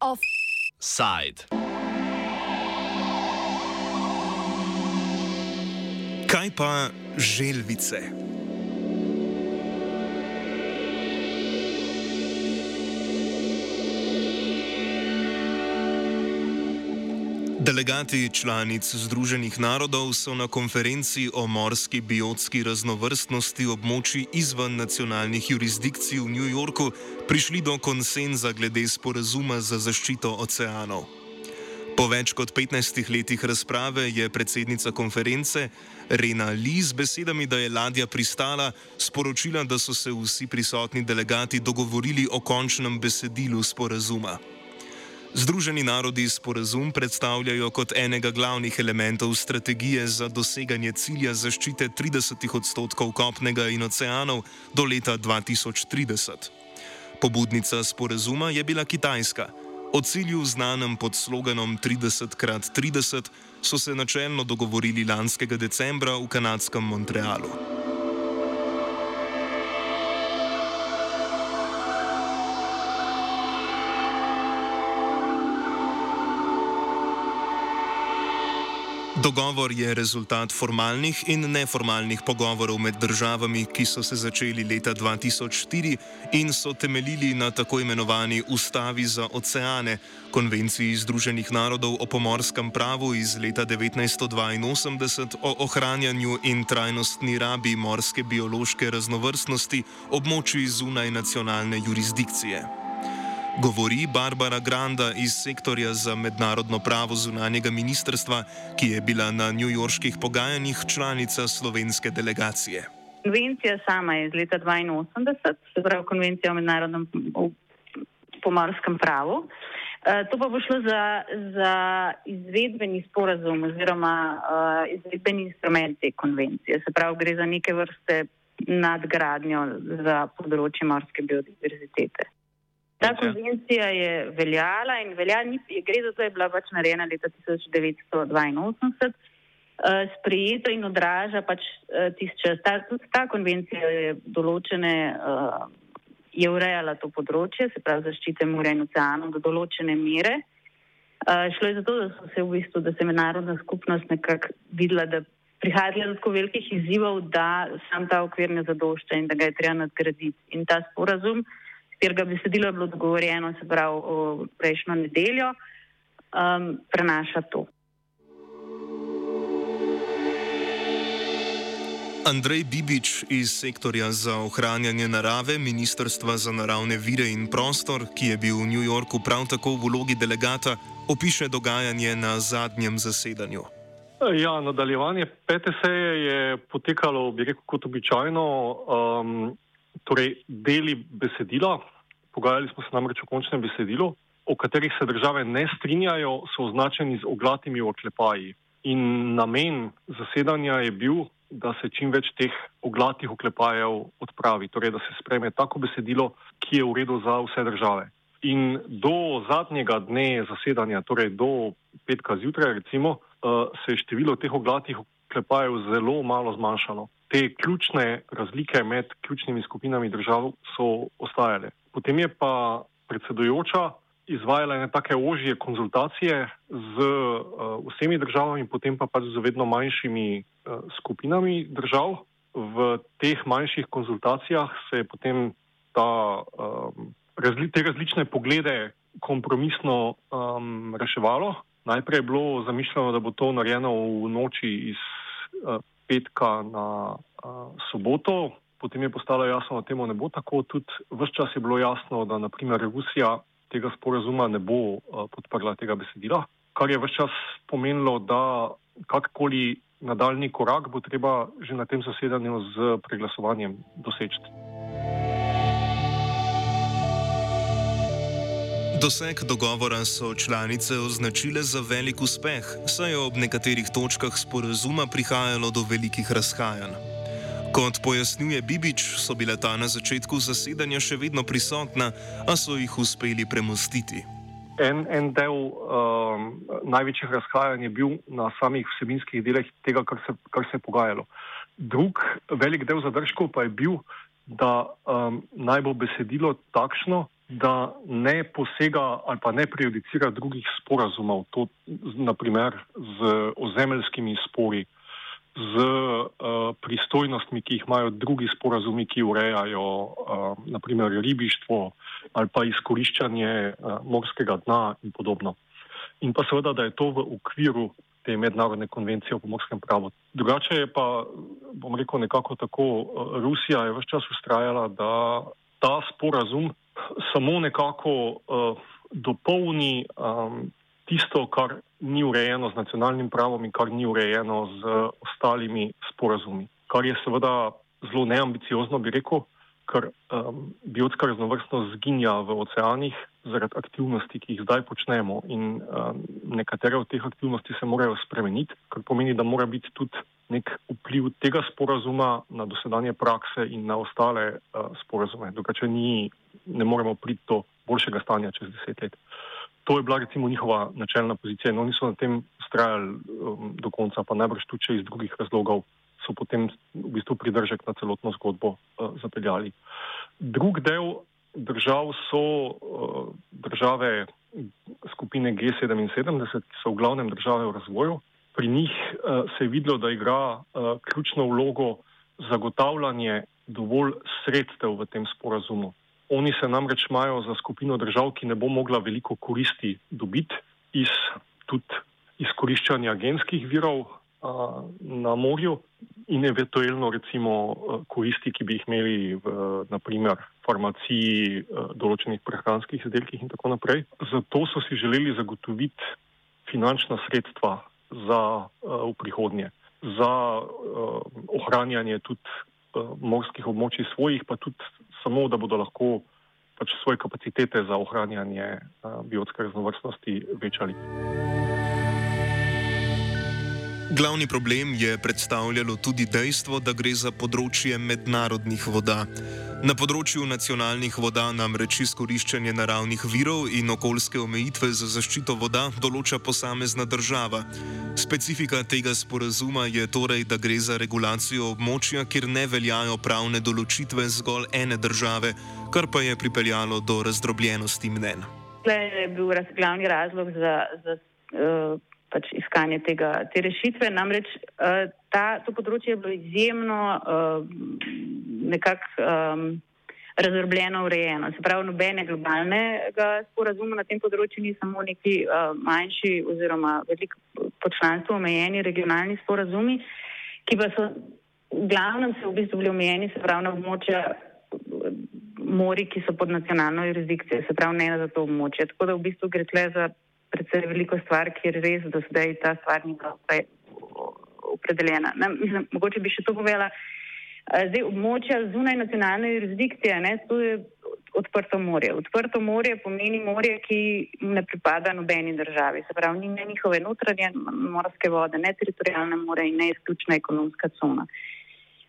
Offside. Kaj pa želvice? Delegati članic Združenih narodov so na konferenci o morski biotski raznovrstnosti območij izven nacionalnih jurisdikcij v New Yorku prišli do konsenza glede sporazuma za zaščito oceanov. Po več kot 15 letih razprave je predsednica konference Rena Lee z besedami, da je ladja pristala, sporočila, da so se vsi prisotni delegati dogovorili o končnem besedilu sporazuma. Združeni narodi sporazum predstavljajo kot enega glavnih elementov strategije za doseganje cilja zaščite 30 odstotkov kopnega in oceanov do leta 2030. Pobudnica sporazuma je bila Kitajska. O cilju znanem pod sloganom 30x30 so se načelno dogovorili lanskega decembra v kanadskem Montrealu. Dogovor je rezultat formalnih in neformalnih pogovorov med državami, ki so se začeli leta 2004 in so temeljili na tako imenovani Ustavi za oceane, konvenciji Združenih narodov o pomorskem pravu iz leta 1982 o ohranjanju in trajnostni rabi morske biološke raznovrstnosti območij zunaj nacionalne jurisdikcije. Govori Barbara Granda iz sektorja za mednarodno pravo zunanjega ministrstva, ki je bila na njujorških pogajanjih članica slovenske delegacije. Konvencija sama je iz leta 1982, se pravi konvencija o mednarodnem pomorskem pravu. Eh, to pa bo šlo za, za izvedbeni sporazum oziroma uh, izvedbeni instrument te konvencije. Se pravi, gre za neke vrste nadgradnjo za področje morske biodiverzitete. Ta konvencija je veljala in velja, ni, gre za to, da je bila pač narejena leta 1982, uh, sprejeta in odraža pač uh, tisti čas. Ta, tudi ta konvencija je določene, uh, je urejala to področje, se pravi zaščite morja in oceanov do določene mere. Šlo je za to, da so se v bistvu, da se je mednarodna skupnost nekako videla, da prihaja do tako velikih izzivov, da sam ta okvir ne zadošča in da ga je treba nadgraditi. In ta sporazum katerega besedilo je bilo dogovorjeno, se pravi, prejšnjo nedeljo, um, prenaša to. Andrej Bibič iz sektorja za ohranjanje narave Ministrstva za naravne vire in prostor, ki je bil v New Yorku prav tako v vlogi delegata, opiše dogajanje na zadnjem zasedanju. Ja, nadaljevanje pete seje je potekalo, bi rekel, kot običajno. Um, torej deli besedila, pogajali smo se namreč o končnem besedilu, o katerih se države ne strinjajo, so označeni z oglatimi oklepaji. In namen zasedanja je bil, da se čim več teh oglatih oklepajev odpravi, torej da se spreme tako besedilo, ki je v redu za vse države. In do zadnjega dne zasedanja, torej do petka zjutraj, recimo, uh, se je število teh oglatih oklepajev zelo malo zmanjšalo te ključne razlike med ključnimi skupinami držav so ostajale. Potem je pa predsedujoča izvajala ene take ožje konzultacije z uh, vsemi državami, potem pa pač z vedno manjšimi uh, skupinami držav. V teh manjših konzultacijah se je potem ta, um, razli, te različne poglede kompromisno um, reševalo. Najprej je bilo zamišljeno, da bo to narejeno v noči iz petka na uh, soboto, potem je postalo jasno, da temu ne bo tako. Tudi vse čas je bilo jasno, da naprimer Rusija tega sporazuma ne bo uh, podprla tega besedila, kar je vse čas pomenilo, da kakorkoli nadaljni korak bo treba že na tem zasedanju z preglasovanjem doseči. Doseg dogovora so članice označile za velik uspeh, saj je ob nekaterih točkah sporazuma prihajalo do velikih razhajanj. Kot pojasnjuje Bibič, so bile ta na začetku zasedanja še vedno prisotna, a so jih uspeli premostiti. en, en del um, največjih razhajanj je bil na samih vsebinskih delih tega, kar se, kar se je pogajalo. Drug velik del zadržkov pa je bil, da um, naj bo besedilo takšno, da ne posega ali pa ne prejudicira drugih sporazumov, to naprimer z ozemeljskimi spori, z uh, pristojnostmi, ki jih imajo drugi sporazumi, ki urejajo uh, naprimer ribištvo ali pa izkoriščanje uh, morskega dna in podobno. In pa seveda, da je to v okviru te mednarodne konvencije o pomorskem pravu. Drugače je pa, bom rekel, nekako tako, Rusija je vse čas ustrajala, da ta sporazum samo nekako uh, dopolni um, tisto, kar ni urejeno z nacionalnim pravom in kar ni urejeno z ostalimi sporazumi. Kar je seveda zelo neambiciozno, bi rekel, ker um, biotska raznovrstnost zginja v oceanih zaradi aktivnosti, ki jih zdaj počnemo. In um, nekatere od teh aktivnosti se morajo spremeniti, kar pomeni, da mora biti tudi nek vpliv tega sporazuma na dosedanje prakse in na ostale uh, sporazume. Drugače ni, ne moremo priti do boljšega stanja čez deset let. To je bila recimo njihova načelna pozicija in oni so na tem ustrajali um, do konca, pa najbrž tudi iz drugih razlogov so potem v bistvu pridržek na celotno zgodbo uh, zapeljali. Drug del držav so uh, države skupine G77, ki so v glavnem države v razvoju. Pri njih uh, se je videlo, da igra uh, ključno vlogo zagotavljanje dovolj sredstev v tem sporazumu. Oni se namreč imajo za skupino držav, ki ne bo mogla veliko koristi dobiti iz tudi izkoriščanja genskih virov a, na morju in eventualno recimo koristi, ki bi jih imeli v naprimer farmaciji, določenih prehranskih izdelkih in tako naprej. Zato so si želeli zagotoviti finančna sredstva za v prihodnje, za ohranjanje tudi morskih območij svojih, pa tudi samo, da bodo lahko pač svoje kapacitete za ohranjanje biotske raznovrstnosti večali. Glavni problem je predstavljalo tudi dejstvo, da gre za področje mednarodnih voda. Na področju nacionalnih voda namreč izkoriščanje naravnih virov in okoljske omejitve za zaščito voda določa posamezna država. Specifika tega sporazuma je torej, da gre za regulacijo območja, kjer ne veljajo pravne določitve zgolj ene države, kar pa je pripeljalo do razdrobljenosti mnen. To je bil glavni razlog za. za uh pač iskanje tega, te rešitve. Namreč uh, ta, to področje je bilo izjemno uh, nekako um, razdrobljeno, urejeno. Se pravi, nobene globalnega sporazuma na tem področju ni samo neki uh, manjši oziroma velik počlanstvo omejeni regionalni sporazumi, ki pa so v glavnem se v bistvu bili omejeni, se pravi, na območja mori, ki so pod nacionalno jurisdikcijo, se pravi, ne za to območje. Tako da v bistvu gre tle za predvsej veliko stvar, kjer res do zdaj ta stvar ni bila opredeljena. Ne, mislim, mogoče bi še to povedala. Zdaj, območja zunaj nacionalne jurisdikcije, ne, to je odprto morje. Odprto morje pomeni morje, ki ne pripada nobeni državi. Se pravi, ni ne njihove notranje morske vode, ne teritorijalne more in ne izključna ekonomska cona.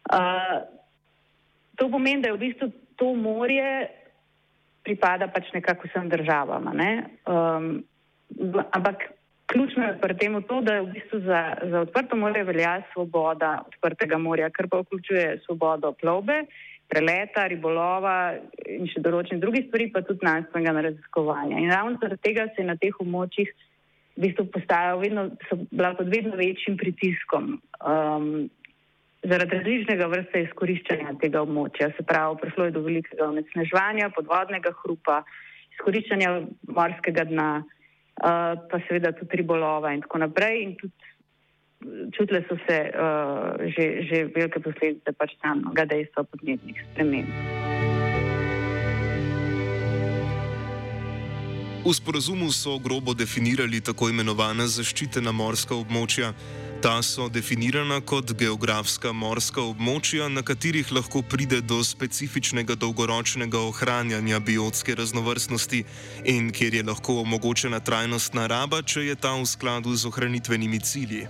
Uh, to pomeni, da je v bistvu to morje pripada pač nekako vsem državam. Ne? Um, ampak ključno je pri tem to, da v bistvu za, za odprto morje velja svoboda odprtega morja, kar pa vključuje svobodo plovbe, preleta, ribolova in še določenih drugih stvari, pa tudi znanstvenega raziskovanja. In ravno zaradi tega se je na teh območjih v bistvu postajalo vedno, so bila pod vedno večjim pritiskom. Um, Zaradi različnega vrsta izkoriščanja tega območja, se pravi, prišlo je do velikega onesnaževanja, podvodnega hrupa, izkoriščanja morskega dna, pa seveda tudi ribolova in tako naprej. In tudi čutile so se uh, že, že velike posledice pač samega dejstva podnebnih sprememb. V sporazumu so grobo definirali tako imenovana zaščitena morska območja. Ta so definirana kot geografska morska območja, na katerih lahko pride do specifičnega dolgoročnega ohranjanja biotske raznovrstnosti in kjer je lahko omogočena trajnostna raba, če je ta v skladu z ohranitvenimi cilji.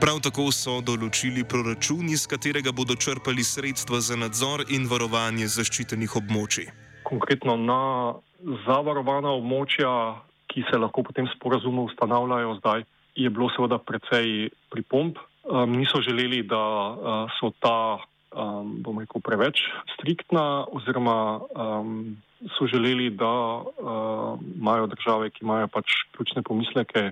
Prav tako so določili proračun, iz katerega bodo črpali sredstva za nadzor in varovanje zaščitenih območij. Konkretno na zavarovana območja ki se lahko potem sporazumu ustanavljajo zdaj, je bilo seveda precej pripomp. Um, niso želeli, da uh, so ta, um, bom rekel, preveč striktna, oziroma um, so želeli, da uh, imajo države, ki imajo pač ključne pomisleke,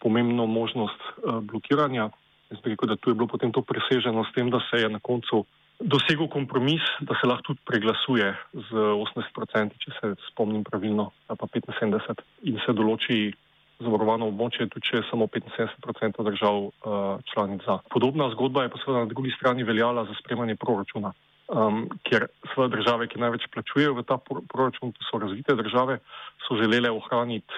pomembno možnost uh, blokiranja. Jaz bi rekel, da tu je bilo potem to preseženo s tem, da se je na koncu dosegel kompromis, da se lahko tudi preglasuje z 80%, če se spomnim pravilno, pa 75% in se določi zavarovano območje, tudi če je samo 75% držav uh, članic za. Podobna zgodba je pa seveda na drugi strani veljala za spremanje proračuna, um, ker svoje države, ki največ plačujejo v ta proračun, to so razvite države, so želele ohraniti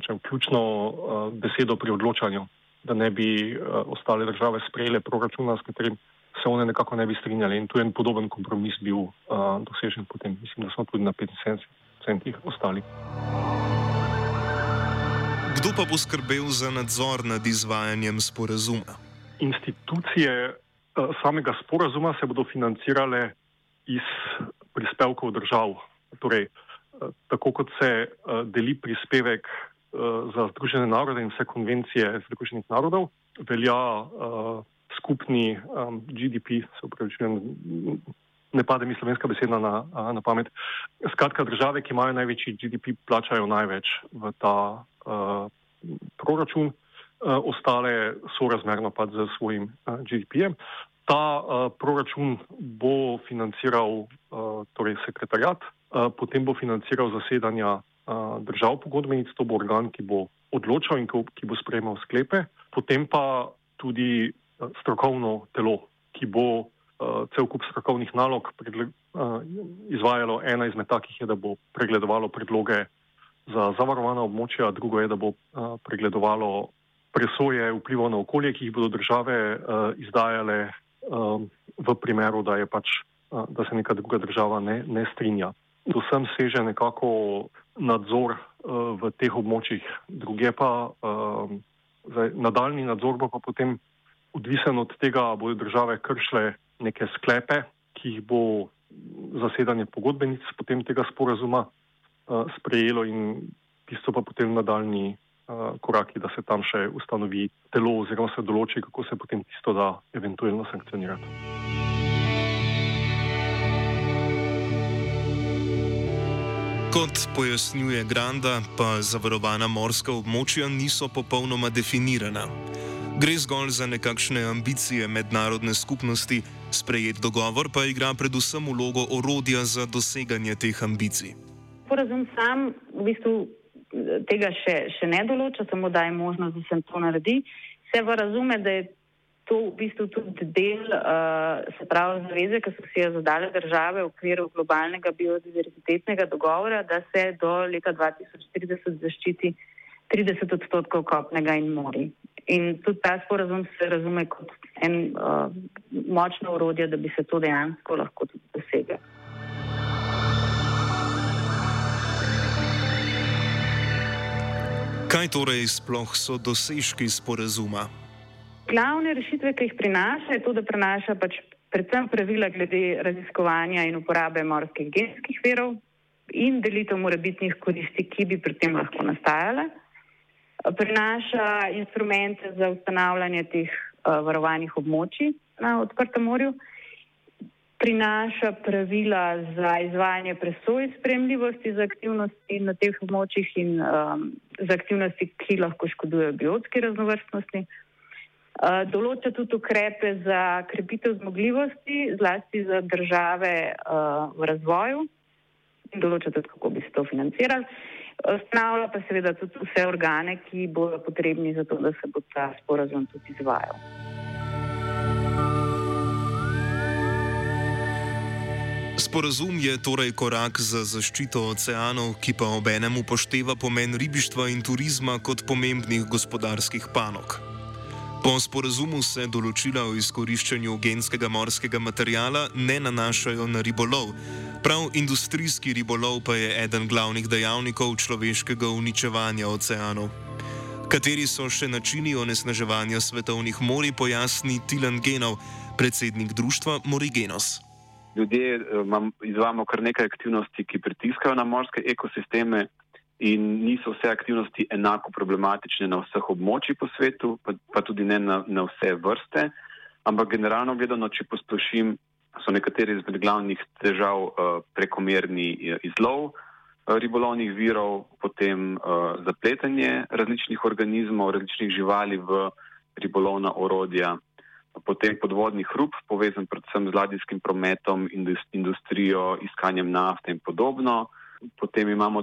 čem, ključno uh, besedo pri odločanju, da ne bi uh, ostale države sprejele proračuna, s katerim se one nekako ne bi strinjali. In tu je en podoben kompromis bil uh, dosežen potem. Mislim, da smo tudi na 75 centih ostali. Kdo pa bo skrbel za nadzor nad izvajanjem sporazuma? Institucije uh, samega sporazuma se bodo financirale iz prispevkov držav. Torej, uh, tako kot se uh, deli prispevek za Združene narode in vse konvencije Združenih narodov, velja skupni GDP, se upravičujem, ne pade mi slovenska beseda na, na pamet. Skratka, države, ki imajo največji GDP, plačajo največ v ta uh, proračun, uh, ostale so razmerno pa z svojim uh, GDP-jem. Ta uh, proračun bo financiral uh, torej sekretarjat, uh, potem bo financiral zasedanja uh, držav pogodbenic, to bo organ, ki bo odločal in ki bo sprejemal sklepe, potem pa tudi strokovno telo, ki bo uh, cel kup strokovnih nalog uh, izvajalo. Ena izmed takih je, da bo pregledovalo predloge za zavarovana območja, drugo je, da bo uh, pregledovalo presoje vplivov na okolje, ki jih bodo države uh, izdajale uh, v primeru, da, pač, uh, da se neka druga država ne, ne strinja. Do sem seže nekako nadzor uh, v teh območjih, druge pa uh, zdaj, nadaljni nadzor bo pa potem odvisen od tega, bodo države kršile neke sklepe, ki jih bo zasedanje pogodbenic potem tega sporazuma uh, sprejelo in tisto pa potem nadaljni uh, koraki, da se tam še ustanovi telo oziroma se določi, kako se potem tisto da eventualno sankcionirati. Kot pojasnjuje Granda, pa zavarovana morska območja niso popolnoma definirana. Gre zgolj za nekakšne ambicije mednarodne skupnosti, sprejet dogovor pa igra predvsem vlogo orodja za doseganje teh ambicij. Porazum sam v bistvu tega še, še ne določa, samo daje možnost, da se to naredi. Se pa razume, da je to v bistvu tudi del, uh, se pravi, zaveze, ki so si jo zadale države v okviru globalnega biodiverzitetnega dogovora, da se do leta 2030 zaščiti 30 odstotkov kopnega in mori. In tudi ta sporazum se razume kot en uh, močno urodje, da bi se to dejansko lahko tudi doseglo. Kaj torej sploh so dosežki sporazuma? Glavne rešitve, ki jih prinaša, je to, da prinaša pač predvsem pravila glede raziskovanja in uporabe morskih genskih verov in delitev morebitnih koristi, ki bi pri tem lahko nastajale prinaša instrumente za ustanavljanje teh uh, varovanih območij na odprtem morju, prinaša pravila za izvajanje presoj spremljivosti za aktivnosti na teh območjih in um, za aktivnosti, ki lahko škodujejo biotski raznovrstnosti. Uh, določa tudi ukrepe za krepitev zmogljivosti, zlasti za države uh, v razvoju, in določa tudi, kako bi se to financirali. Ustanavlja pa seveda tudi vse organe, ki bodo potrebni za to, da se bo ta sporazum tudi izvajal. Sporazum je torej korak za zaščito oceanov, ki pa obenem upošteva pomen ribištva in turizma kot pomembnih gospodarskih panog. Po sporazumu se določila o izkoriščanju genskega morskega materijala ne nanašajo na ribolov. Prav industrijski ribolov pa je eden glavnih dejavnikov človeškega uničevanja oceanov. Kateri so še načini onesnaževanja svetovnih morij, pojasni Tilan Genov, predsednik društva Morigenos. Ljudje eh, izvajamo kar nekaj aktivnosti, ki pritiskajo na morske ekosisteme in niso vse aktivnosti enako problematične na vseh območjih po svetu, pa, pa tudi ne na, na vse vrste. Ampak generalno gledano, če posplošim, so nekateri izmed glavnih težav uh, prekomerni eh, izlov uh, ribolovnih virov, potem uh, zapletanje različnih organizmov, različnih živali v ribolovna orodja, potem podvodni hrup, povezan predvsem z ladijskim prometom, industrijo, iskanjem nafte in podobno. Potem imamo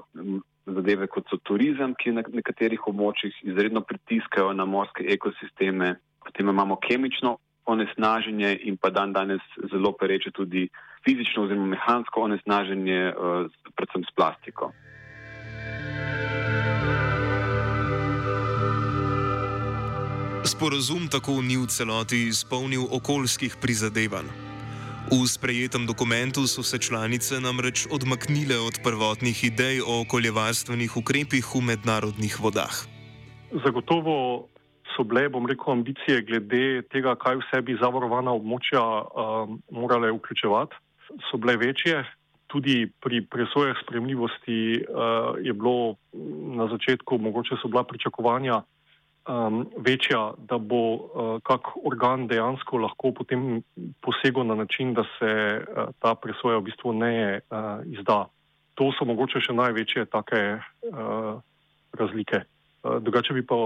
zadeve, kot so turizem, ki na nekaterih območjih izredno pritiskajo na morske ekosisteme. Potem imamo kemično onesnaženje in pa dan danes zelo pereče tudi fizično oziroma mehansko onesnaženje, uh, predvsem s plastiko. Sporazum tako ni v celoti izpolnil okoljskih prizadevanj. V sprejetem dokumentu so se članice namreč odmaknile od prvotnih idej o okoljevarstvenih ukrepih v mednarodnih vodah. Zagotovo so bile, bom rekel, ambicije glede tega, kaj vse bi zavarovana območja uh, morale vključevati, so bile večje. Tudi pri presojah spremljivosti uh, je bilo na začetku, mogoče so bila pričakovanja, um, večja, da bo uh, kak organ dejansko lahko potem posegel na način, da se uh, ta presoja v bistvu ne uh, izda. To so mogoče še največje take uh, razlike. Uh, drugače bi pa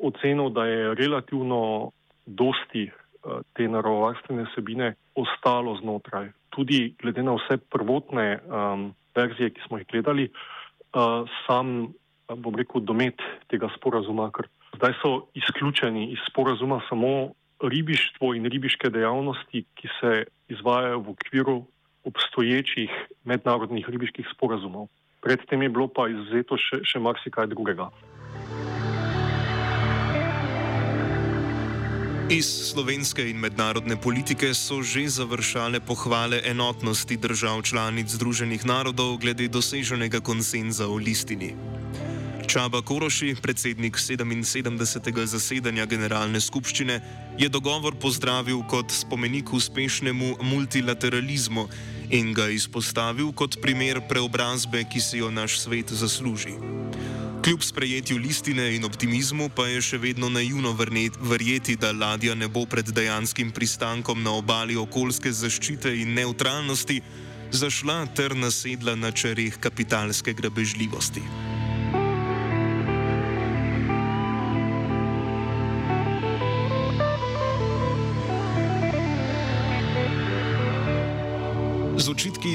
ocenil, da je relativno dosti uh, te naravovarstvene sebine ostalo znotraj. Tudi glede na vse prvotne um, verzije, ki smo jih gledali, uh, sam, bom rekel, domet tega sporazuma, ker Zdaj so izključeni iz sporazuma samo ribištvo in ribiške dejavnosti, ki se izvajajo v okviru obstoječih mednarodnih ribiških sporazumov. Predtem je bilo pa izvzeto še, še marsikaj drugega. Iz slovenske in mednarodne politike so že završale pohvale enotnosti držav članic Združenih narodov glede doseženega konsenza o listini. Čaba Koroši, predsednik 77. zasedanja Generalne skupščine, je dogovor pozdravil kot spomenik uspešnemu multilateralizmu in ga izpostavil kot primer preobrazbe, ki si jo naš svet zasluži. Kljub sprejetju listine in optimizmu pa je še vedno naivno verjeti, da ladja ne bo pred dejanskim pristankom na obali okoljske zaščite in neutralnosti zašla ter nasedla na čereh kapitalske grabežljivosti.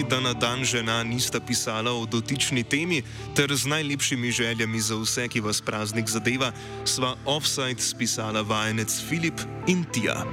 Da na dan žena nista pisala o dotični temi, ter z najlepšimi željami za vse, ki vas praznik zadeva, sva offside spisala vajenec Filip in Tija.